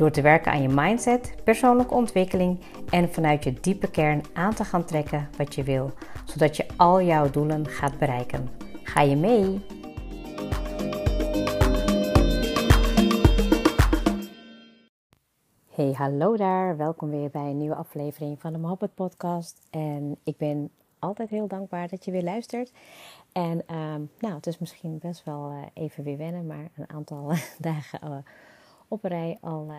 Door te werken aan je mindset, persoonlijke ontwikkeling en vanuit je diepe kern aan te gaan trekken wat je wil, zodat je al jouw doelen gaat bereiken. Ga je mee? Hey, hallo daar. Welkom weer bij een nieuwe aflevering van de Mohabbat Podcast. En ik ben altijd heel dankbaar dat je weer luistert. En ehm, nou, het is misschien best wel uh, even weer wennen, maar een aantal dagen uh, op een rij al uh,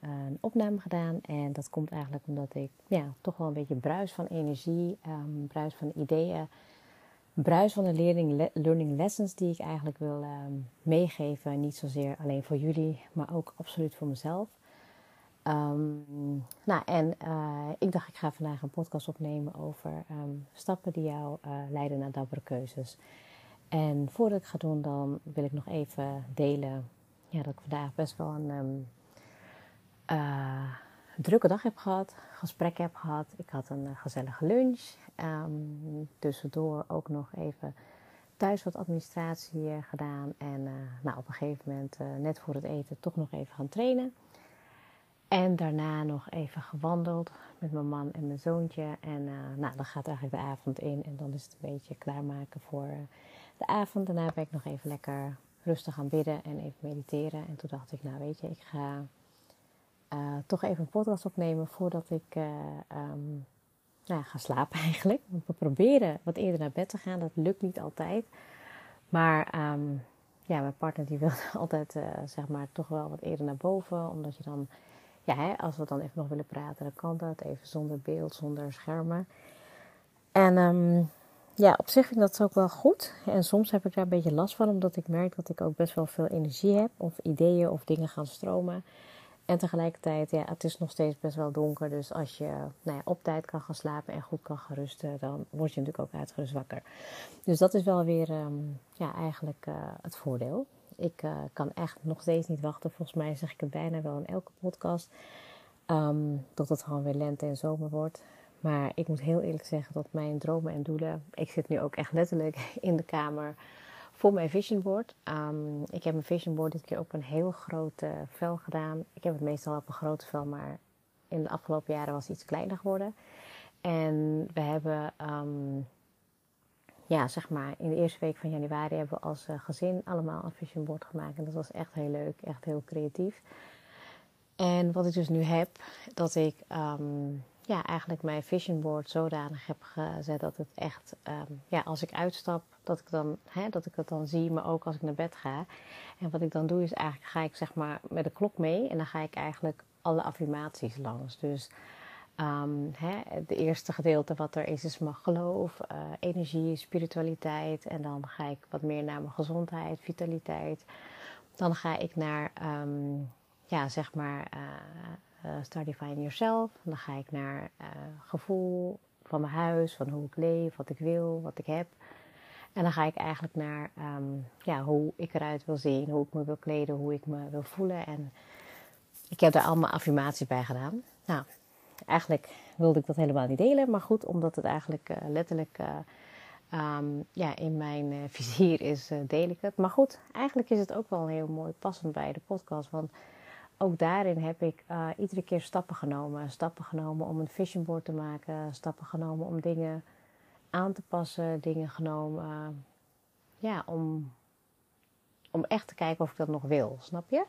een opname gedaan. En dat komt eigenlijk omdat ik ja, toch wel een beetje bruis van energie, um, bruis van ideeën, bruis van de learning, learning lessons die ik eigenlijk wil um, meegeven. Niet zozeer alleen voor jullie, maar ook absoluut voor mezelf. Um, nou, en uh, ik dacht, ik ga vandaag een podcast opnemen over stappen die jou uh, leiden naar dappere keuzes. En voordat ik ga doen, dan wil ik nog even delen ja, dat ik vandaag best wel een um, uh, drukke dag heb gehad, gesprek heb gehad. Ik had een gezellige lunch. tussendoor ook nog even thuis wat administratie gedaan. En nou, op een gegeven moment, net voor het eten, toch nog even gaan trainen. En daarna nog even gewandeld met mijn man en mijn zoontje. En nou, dan gaat eigenlijk de avond in. En dan is het een beetje klaarmaken voor de avond. Daarna ben ik nog even lekker rustig gaan bidden en even mediteren. En toen dacht ik, nou weet je, ik ga uh, toch even een podcast opnemen voordat ik uh, um, nou, ga slapen eigenlijk. We proberen wat eerder naar bed te gaan. Dat lukt niet altijd. Maar um, ja, mijn partner die wil altijd zeg maar toch wel wat eerder naar boven. Omdat je dan ja, hè, als we dan even nog willen praten, dan kan dat. Even zonder beeld, zonder schermen. En um, ja, op zich vind ik dat ook wel goed. En soms heb ik daar een beetje last van, omdat ik merk dat ik ook best wel veel energie heb. Of ideeën of dingen gaan stromen. En tegelijkertijd, ja, het is nog steeds best wel donker. Dus als je nou ja, op tijd kan gaan slapen en goed kan gaan rusten, dan word je natuurlijk ook uitgerust wakker. Dus dat is wel weer um, ja, eigenlijk uh, het voordeel. Ik uh, kan echt nog steeds niet wachten. Volgens mij zeg ik het bijna wel in elke podcast. Um, tot het gewoon weer lente en zomer wordt. Maar ik moet heel eerlijk zeggen dat mijn dromen en doelen. Ik zit nu ook echt letterlijk in de kamer voor mijn vision board. Um, ik heb mijn vision board dit keer op een heel groot uh, vel gedaan. Ik heb het meestal op een groot vel, maar in de afgelopen jaren was het iets kleiner geworden. En we hebben um, ja, zeg maar, in de eerste week van januari hebben we als uh, gezin allemaal een vision board gemaakt. En dat was echt heel leuk, echt heel creatief. En wat ik dus nu heb, dat ik um, ja, eigenlijk mijn vision board zodanig heb gezet dat het echt, um, ja, als ik uitstap, dat ik, dan, hè, dat ik het dan zie, maar ook als ik naar bed ga. En wat ik dan doe is eigenlijk, ga ik zeg maar met de klok mee en dan ga ik eigenlijk alle affirmaties langs. Dus Um, hè, de eerste gedeelte wat er is, is mijn geloof, uh, energie, spiritualiteit. En dan ga ik wat meer naar mijn gezondheid, vitaliteit. Dan ga ik naar, um, ja, zeg maar, uh, uh, Start Define Yourself. Dan ga ik naar gevoel van mijn huis, van hoe ik leef, wat ik wil, wat ik heb. En dan ga ik eigenlijk naar um, ja, hoe ik eruit wil zien, hoe ik me wil kleden, hoe ik me wil voelen. En ik heb daar allemaal affirmaties bij gedaan. Nou, Eigenlijk wilde ik dat helemaal niet delen, maar goed, omdat het eigenlijk uh, letterlijk um, ja, in mijn vizier is, deel ik het. Maar goed, eigenlijk is het ook wel heel mooi passend bij de podcast, want ook daarin heb ik iedere keer stappen genomen. Stappen genomen om een vision board te maken, stappen genomen om dingen aan te passen, dingen genomen ja, om, om echt te kijken of ik dat nog wil, snap je?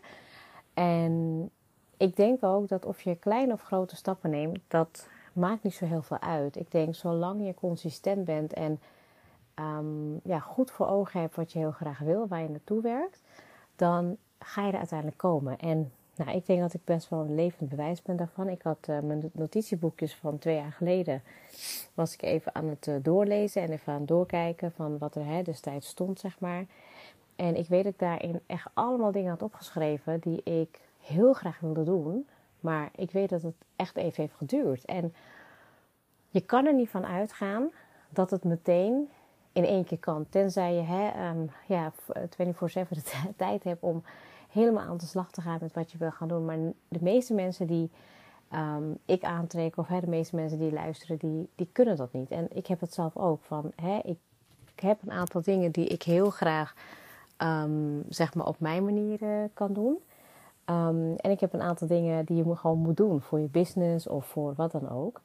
En ik denk ook dat of je kleine of grote stappen neemt, dat maakt niet zo heel veel uit. Ik denk, zolang je consistent bent en um, ja, goed voor ogen hebt wat je heel graag wil, waar je naartoe werkt, dan ga je er uiteindelijk komen. En nou, ik denk dat ik best wel een levend bewijs ben daarvan. Ik had uh, mijn notitieboekjes van twee jaar geleden, was ik even aan het uh, doorlezen en even aan het doorkijken van wat er hè, destijds stond, zeg maar. En ik weet dat ik daarin echt allemaal dingen had opgeschreven die ik heel graag wilde doen, Maar ik weet dat het echt even heeft geduurd. En je kan er niet van uitgaan dat het meteen in één keer kan. Tenzij je hè, um, ja, 24-7 de tijd hebt om helemaal aan de slag te gaan met wat je wil gaan doen. Maar de meeste mensen die um, ik aantrek, of hè, de meeste mensen die luisteren, die, die kunnen dat niet. En ik heb het zelf ook. Van, hè, ik, ik heb een aantal dingen die ik heel graag um, zeg maar op mijn manier uh, kan doen. Um, en ik heb een aantal dingen die je gewoon moet doen voor je business of voor wat dan ook.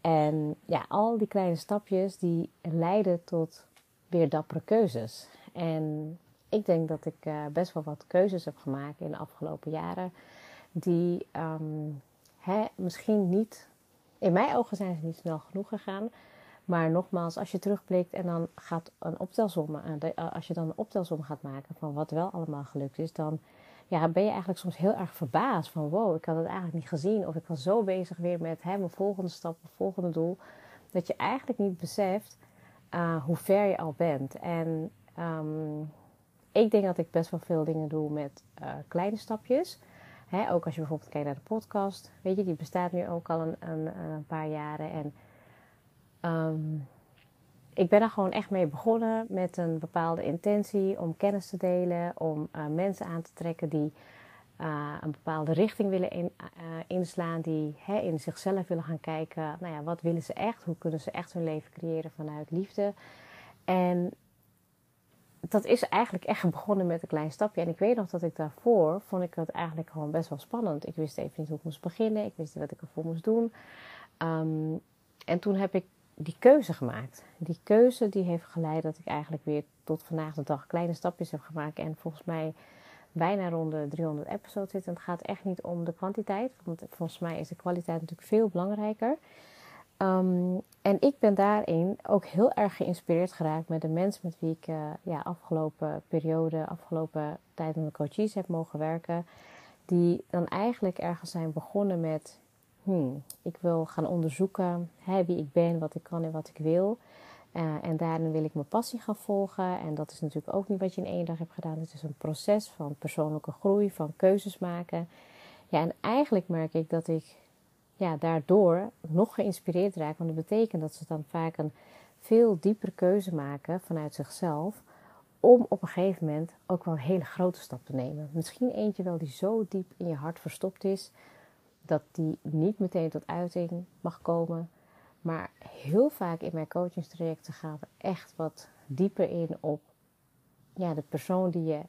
En ja, al die kleine stapjes die leiden tot weer dappere keuzes. En ik denk dat ik uh, best wel wat keuzes heb gemaakt in de afgelopen jaren. Die um, hè, misschien niet, in mijn ogen zijn ze niet snel genoeg gegaan. Maar nogmaals, als je terugblikt en dan gaat een optelsom, uh, als je dan een optelsom gaat maken van wat wel allemaal gelukt is, dan ja, ben je eigenlijk soms heel erg verbaasd van wow, ik had het eigenlijk niet gezien. Of ik was zo bezig weer met hè, mijn volgende stap, mijn volgende doel. Dat je eigenlijk niet beseft hoe ver je al bent. En um, ik denk dat ik best wel veel dingen doe met uh, kleine stapjes. Hè, ook als je bijvoorbeeld kijkt naar de podcast. Weet je, die bestaat nu ook al een, een, een paar jaren. En um, ik ben er gewoon echt mee begonnen met een bepaalde intentie om kennis te delen, om uh, mensen aan te trekken die uh, een bepaalde richting willen in, inslaan, die hè, in zichzelf willen gaan kijken, nou ja, wat willen ze echt, hoe kunnen ze echt hun leven creëren vanuit liefde. En dat is eigenlijk echt begonnen met een klein stapje. En ik weet nog dat ik daarvoor, vond ik het eigenlijk gewoon best wel spannend. Ik wist even niet hoe ik moest beginnen, ik wist niet wat ik ervoor moest doen. Um, en toen heb ik die keuze gemaakt. Die keuze die heeft geleid dat ik eigenlijk weer tot vandaag de dag kleine stapjes heb gemaakt. En volgens mij bijna rond de 300 episodes zit. En het gaat echt niet om de kwantiteit. Want volgens mij is de kwaliteit natuurlijk veel belangrijker. Um, en ik ben daarin ook heel erg geïnspireerd geraakt met de mensen met wie ik uh, ja, afgelopen periode, afgelopen tijd met mijn coaches heb mogen werken. Die dan eigenlijk ergens zijn begonnen met hmm, ik wil gaan onderzoeken hè, wie ik ben, wat ik kan en wat ik wil. Uh, en daarin wil ik mijn passie gaan volgen. En dat is natuurlijk ook niet wat je in één dag hebt gedaan. Het is een proces van persoonlijke groei, van keuzes maken. Ja, en eigenlijk merk ik dat ik ja, daardoor nog geïnspireerd raak. Want dat betekent dat ze dan vaak een veel diepere keuze maken vanuit zichzelf. Om op een gegeven moment ook wel een hele grote stap te nemen. Misschien eentje wel die zo diep in je hart verstopt is dat die niet meteen tot uiting mag komen. Maar heel vaak in mijn coachingstrajecten gaan we echt wat dieper in op ja, de persoon die je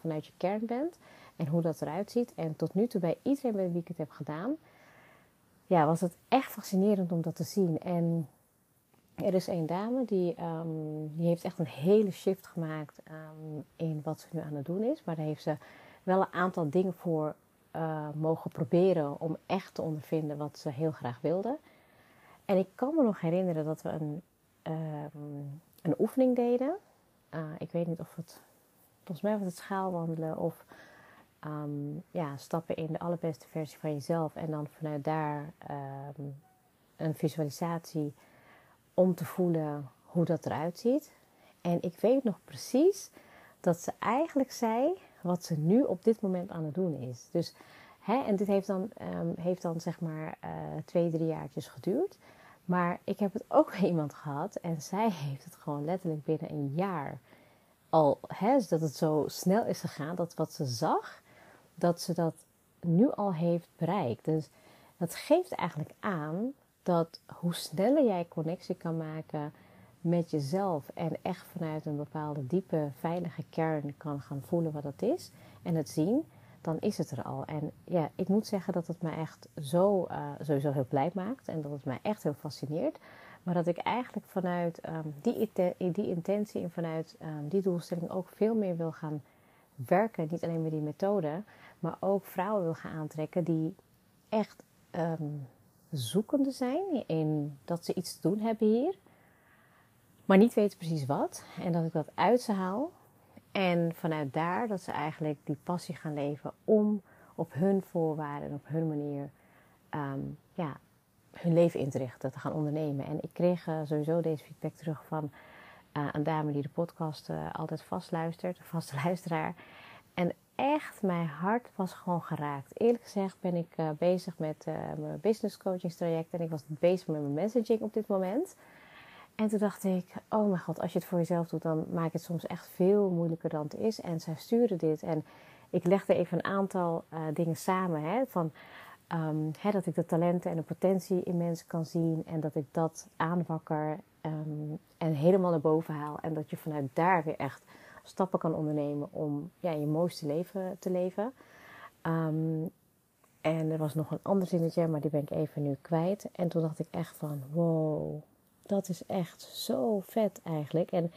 vanuit je kern bent en hoe dat eruit ziet. En tot nu toe bij iedereen bij wie ik het heb gedaan, ja, was het echt fascinerend om dat te zien. En er is een dame die, um, die heeft echt een hele shift gemaakt um, in wat ze nu aan het doen is. Maar daar heeft ze wel een aantal dingen voor uh, mogen proberen om echt te ondervinden wat ze heel graag wilden. En ik kan me nog herinneren dat we een, uh, een oefening deden. Uh, ik weet niet of het, volgens mij was het schaalwandelen of um, ja, stappen in de allerbeste versie van jezelf. En dan vanuit daar um, een visualisatie om te voelen hoe dat eruit ziet. En ik weet nog precies dat ze eigenlijk zei wat ze nu op dit moment aan het doen is. Dus, hè, en dit heeft dan, um, heeft dan zeg maar uh, twee, drie jaartjes geduurd. Maar ik heb het ook iemand gehad en zij heeft het gewoon letterlijk binnen een jaar al, hè, dat het zo snel is gegaan, dat wat ze zag, dat ze dat nu al heeft bereikt. Dus dat geeft eigenlijk aan dat hoe sneller jij connectie kan maken met jezelf en echt vanuit een bepaalde diepe, veilige kern kan gaan voelen wat dat is en het zien, dan is het er al. En ja, ik moet zeggen dat het me echt zo uh, sowieso heel blij maakt en dat het mij echt heel fascineert. Maar dat ik eigenlijk vanuit um, die, die intentie en vanuit um, die doelstelling ook veel meer wil gaan werken. Niet alleen met die methode, maar ook vrouwen wil gaan aantrekken die echt um, zoekende zijn in dat ze iets te doen hebben hier maar niet weten precies wat. En dat ik dat uit ze haal. En vanuit daar dat ze eigenlijk die passie gaan leven om op hun voorwaarden en op hun manier um, ja, hun leven in te richten, te gaan ondernemen. En ik kreeg uh, sowieso deze feedback terug van uh, een dame die de podcast uh, altijd vast luistert, een vaste luisteraar. En echt, mijn hart was gewoon geraakt. Eerlijk gezegd ben ik uh, bezig met uh, mijn business coachingstraject en ik was bezig met mijn messaging op dit moment. En toen dacht ik, oh mijn god, als je het voor jezelf doet, dan maak je het soms echt veel moeilijker dan het is. En zij sturen dit en ik legde even een aantal uh, dingen samen. Hè, van, um, hè, dat ik de talenten en de potentie in mensen kan zien en dat ik dat aanwakker um, en helemaal naar boven haal. En dat je vanuit daar weer echt stappen kan ondernemen om ja, je mooiste leven te leven. Um, en er was nog een ander zinnetje, maar die ben ik even nu kwijt. En toen dacht ik echt van, wow, dat is echt zo vet eigenlijk. En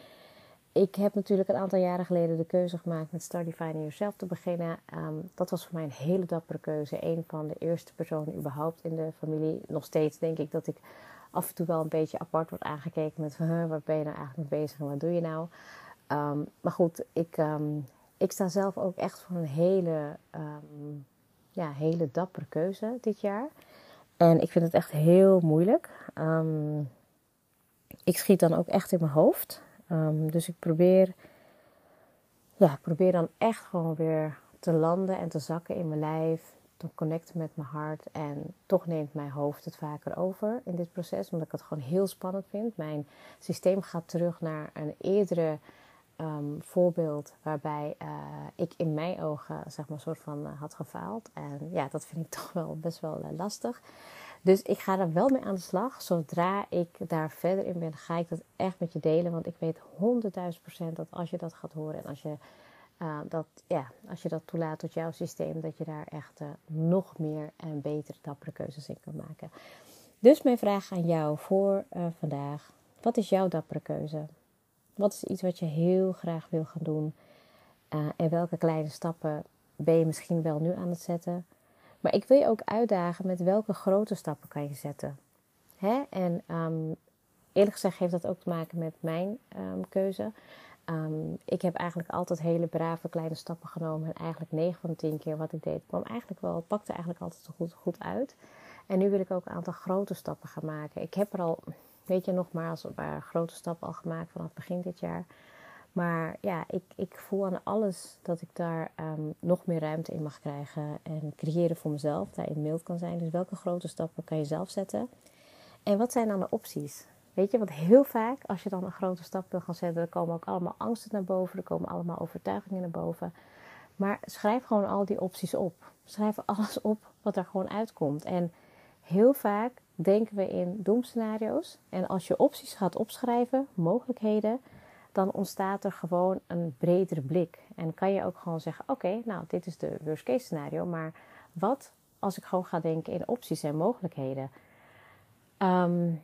ik heb natuurlijk een aantal jaren geleden de keuze gemaakt met Start Defining Yourself te beginnen. Um, dat was voor mij een hele dappere keuze. Een van de eerste personen überhaupt in de familie. Nog steeds denk ik dat ik af en toe wel een beetje apart word aangekeken met waar ben je nou eigenlijk mee bezig en wat doe je nou? Um, maar goed, ik, um, ik sta zelf ook echt voor een hele, ja, hele dappere keuze dit jaar. En ik vind het echt heel moeilijk. ik schiet dan ook echt in mijn hoofd. Dus ik probeer, ja, ik probeer dan echt gewoon weer te landen en te zakken in mijn lijf. Te connecten met mijn hart. En toch neemt mijn hoofd het vaker over in dit proces. Omdat ik het gewoon heel spannend vind. Mijn systeem gaat terug naar een eerdere um, voorbeeld. Waarbij uh, ik in mijn ogen zeg maar soort van uh, had gefaald. En ja, dat vind ik toch wel best wel uh, lastig. Dus ik ga er wel mee aan de slag. Zodra ik daar verder in ben, ga ik dat echt met je delen. Want ik weet honderdduizend procent dat als je dat gaat horen en als je, dat, ja, als je dat toelaat tot jouw systeem, dat je daar echt nog meer en betere, dappere keuzes in kan maken. Dus mijn vraag aan jou voor vandaag: wat is jouw dappere keuze? Wat is iets wat je heel graag wil gaan doen? en welke kleine stappen ben je misschien wel nu aan het zetten? Maar ik wil je ook uitdagen met welke grote stappen kan je zetten. Hè? En um, eerlijk gezegd heeft dat ook te maken met mijn um, keuze. Um, ik heb eigenlijk altijd hele brave kleine stappen genomen. En eigenlijk 9 van de 10 keer wat ik deed, kwam eigenlijk wel, pakte eigenlijk altijd goed, goed uit. En nu wil ik ook een aantal grote stappen gaan maken. Ik heb er al, weet je, nogmaals, een paar grote stappen al gemaakt vanaf begin dit jaar. Maar ja, ik, ik voel aan alles dat ik daar um, nog meer ruimte in mag krijgen en creëren voor mezelf, daarin mild kan zijn. Dus welke grote stappen kan je zelf zetten? En wat zijn dan de opties? Weet je, want heel vaak als je dan een grote stap wil gaan zetten, dan komen ook allemaal angsten naar boven, er komen allemaal overtuigingen naar boven. Maar schrijf gewoon al die opties op. Schrijf alles op wat er gewoon uitkomt. En heel vaak denken we in doemscenario's. En als je opties gaat opschrijven, mogelijkheden, dan ontstaat er gewoon een bredere blik. En kan je ook gewoon zeggen: Oké, nou, dit is de worst case scenario, maar wat als ik gewoon ga denken in opties en mogelijkheden? Um,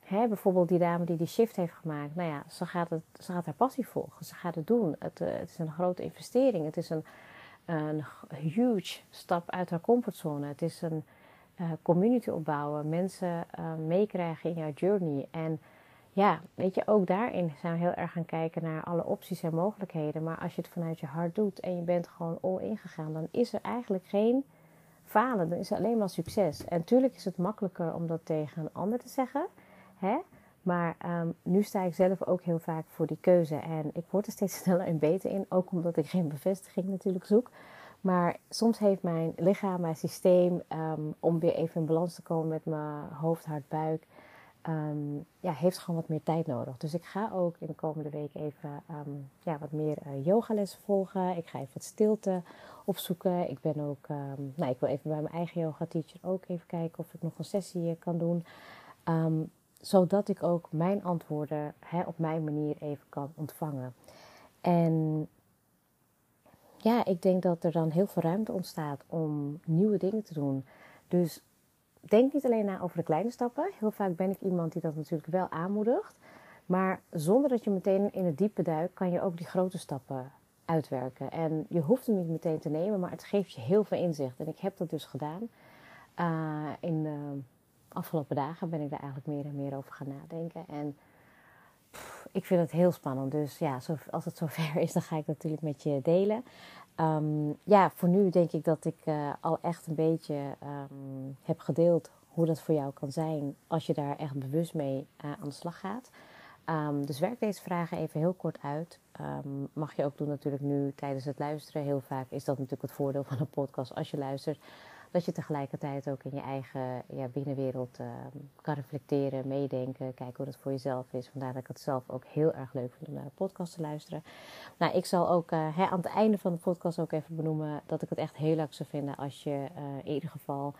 hè, bijvoorbeeld die dame die die shift heeft gemaakt. Nou ja, ze gaat, het, ze gaat haar passie volgen. Ze gaat het doen. Het, uh, het is een grote investering. Het is een, een huge stap uit haar comfortzone. Het is een uh, community opbouwen. Mensen uh, meekrijgen in jouw journey. En ja, weet je, ook daarin zijn we heel erg gaan kijken naar alle opties en mogelijkheden. Maar als je het vanuit je hart doet en je bent gewoon all ingegaan, dan is er eigenlijk geen falen. Dan is er alleen maar succes. En natuurlijk is het makkelijker om dat tegen een ander te zeggen. Hè? Maar um, nu sta ik zelf ook heel vaak voor die keuze. En ik word er steeds sneller en beter in. Ook omdat ik geen bevestiging natuurlijk zoek. Maar soms heeft mijn lichaam, mijn systeem, um, om weer even in balans te komen met mijn hoofd, hart, buik um, ja, heeft gewoon wat meer tijd nodig. Dus ik ga ook in de komende week even um, ja, wat meer uh, yogalessen volgen. Ik ga even wat stilte opzoeken. Ik ben ook, nou, ik wil even bij mijn eigen yoga teacher ook even kijken of ik nog een sessie kan doen. zodat ik ook mijn antwoorden hè, op mijn manier even kan ontvangen. En ja, ik denk dat er dan heel veel ruimte ontstaat om nieuwe dingen te doen. Dus denk niet alleen na over de kleine stappen. Heel vaak ben ik iemand die dat natuurlijk wel aanmoedigt. Maar zonder dat je meteen in het diepe duikt, kan je ook die grote stappen uitwerken. En je hoeft hem niet meteen te nemen, maar het geeft je heel veel inzicht. En ik heb dat dus gedaan. Uh, in de afgelopen dagen ben ik daar eigenlijk meer en meer over gaan nadenken. En ik vind het heel spannend. Dus ja, als het zover is, dan ga ik natuurlijk met je delen. Um, ja, voor nu denk ik dat ik uh, al echt een beetje um, heb gedeeld hoe dat voor jou kan zijn als je daar echt bewust mee uh, aan de slag gaat. Ehm, dus werk deze vragen even heel kort uit. Ehm, mag je ook doen natuurlijk nu tijdens het luisteren. Heel vaak is dat natuurlijk het voordeel van een podcast als je luistert. Dat je tegelijkertijd ook in je eigen ja, binnenwereld ehm, kan reflecteren, meedenken, kijken hoe dat voor jezelf is. Vandaar dat ik het zelf ook heel erg leuk vind om naar een podcast te luisteren. Nou, ik zal ook uh, aan het einde van de podcast ook even benoemen dat ik het echt heel leuk zou vinden als je uh, in ieder geval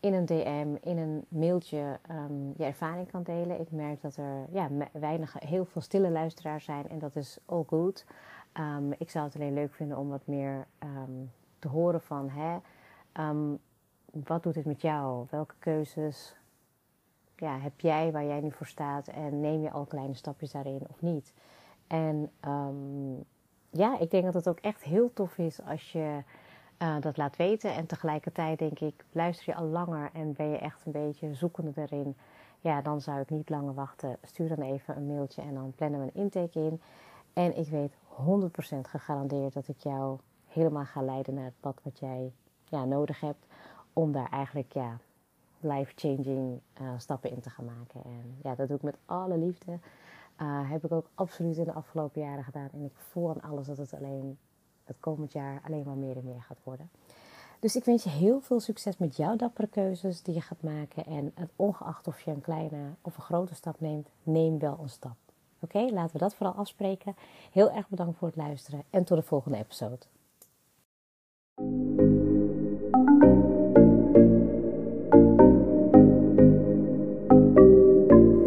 in een DM, in een mailtje um, je ervaring kan delen. Ik merk dat er ja, weinig, heel veel stille luisteraars zijn en dat is all good. Um, ik zou het alleen leuk vinden om wat meer te horen van hè, wat doet dit met jou? Welke keuzes ja, heb jij waar jij nu voor staat en neem je al kleine stapjes daarin of niet? En ja, ik denk dat het ook echt heel tof is als je uh, dat laat weten. En tegelijkertijd denk ik, luister je al langer en ben je echt een beetje zoekende erin. Ja, dan zou ik niet langer wachten. Stuur dan even een mailtje en dan plannen we een intake in. En ik weet 100% gegarandeerd dat ik jou helemaal ga leiden naar het pad wat jij ja, nodig hebt. Om daar eigenlijk ja, life-changing uh, stappen in te gaan maken. En ja, dat doe ik met alle liefde. Uh, heb ik ook absoluut in de afgelopen jaren gedaan. En ik voel aan alles dat het alleen het komend jaar alleen maar meer en meer gaat worden. Dus ik wens je heel veel succes met jouw dappere keuzes die je gaat maken. En ongeacht of je een kleine of een grote stap neemt, neem wel een stap. Oké, laten we dat vooral afspreken. Heel erg bedankt voor het luisteren en tot de volgende episode.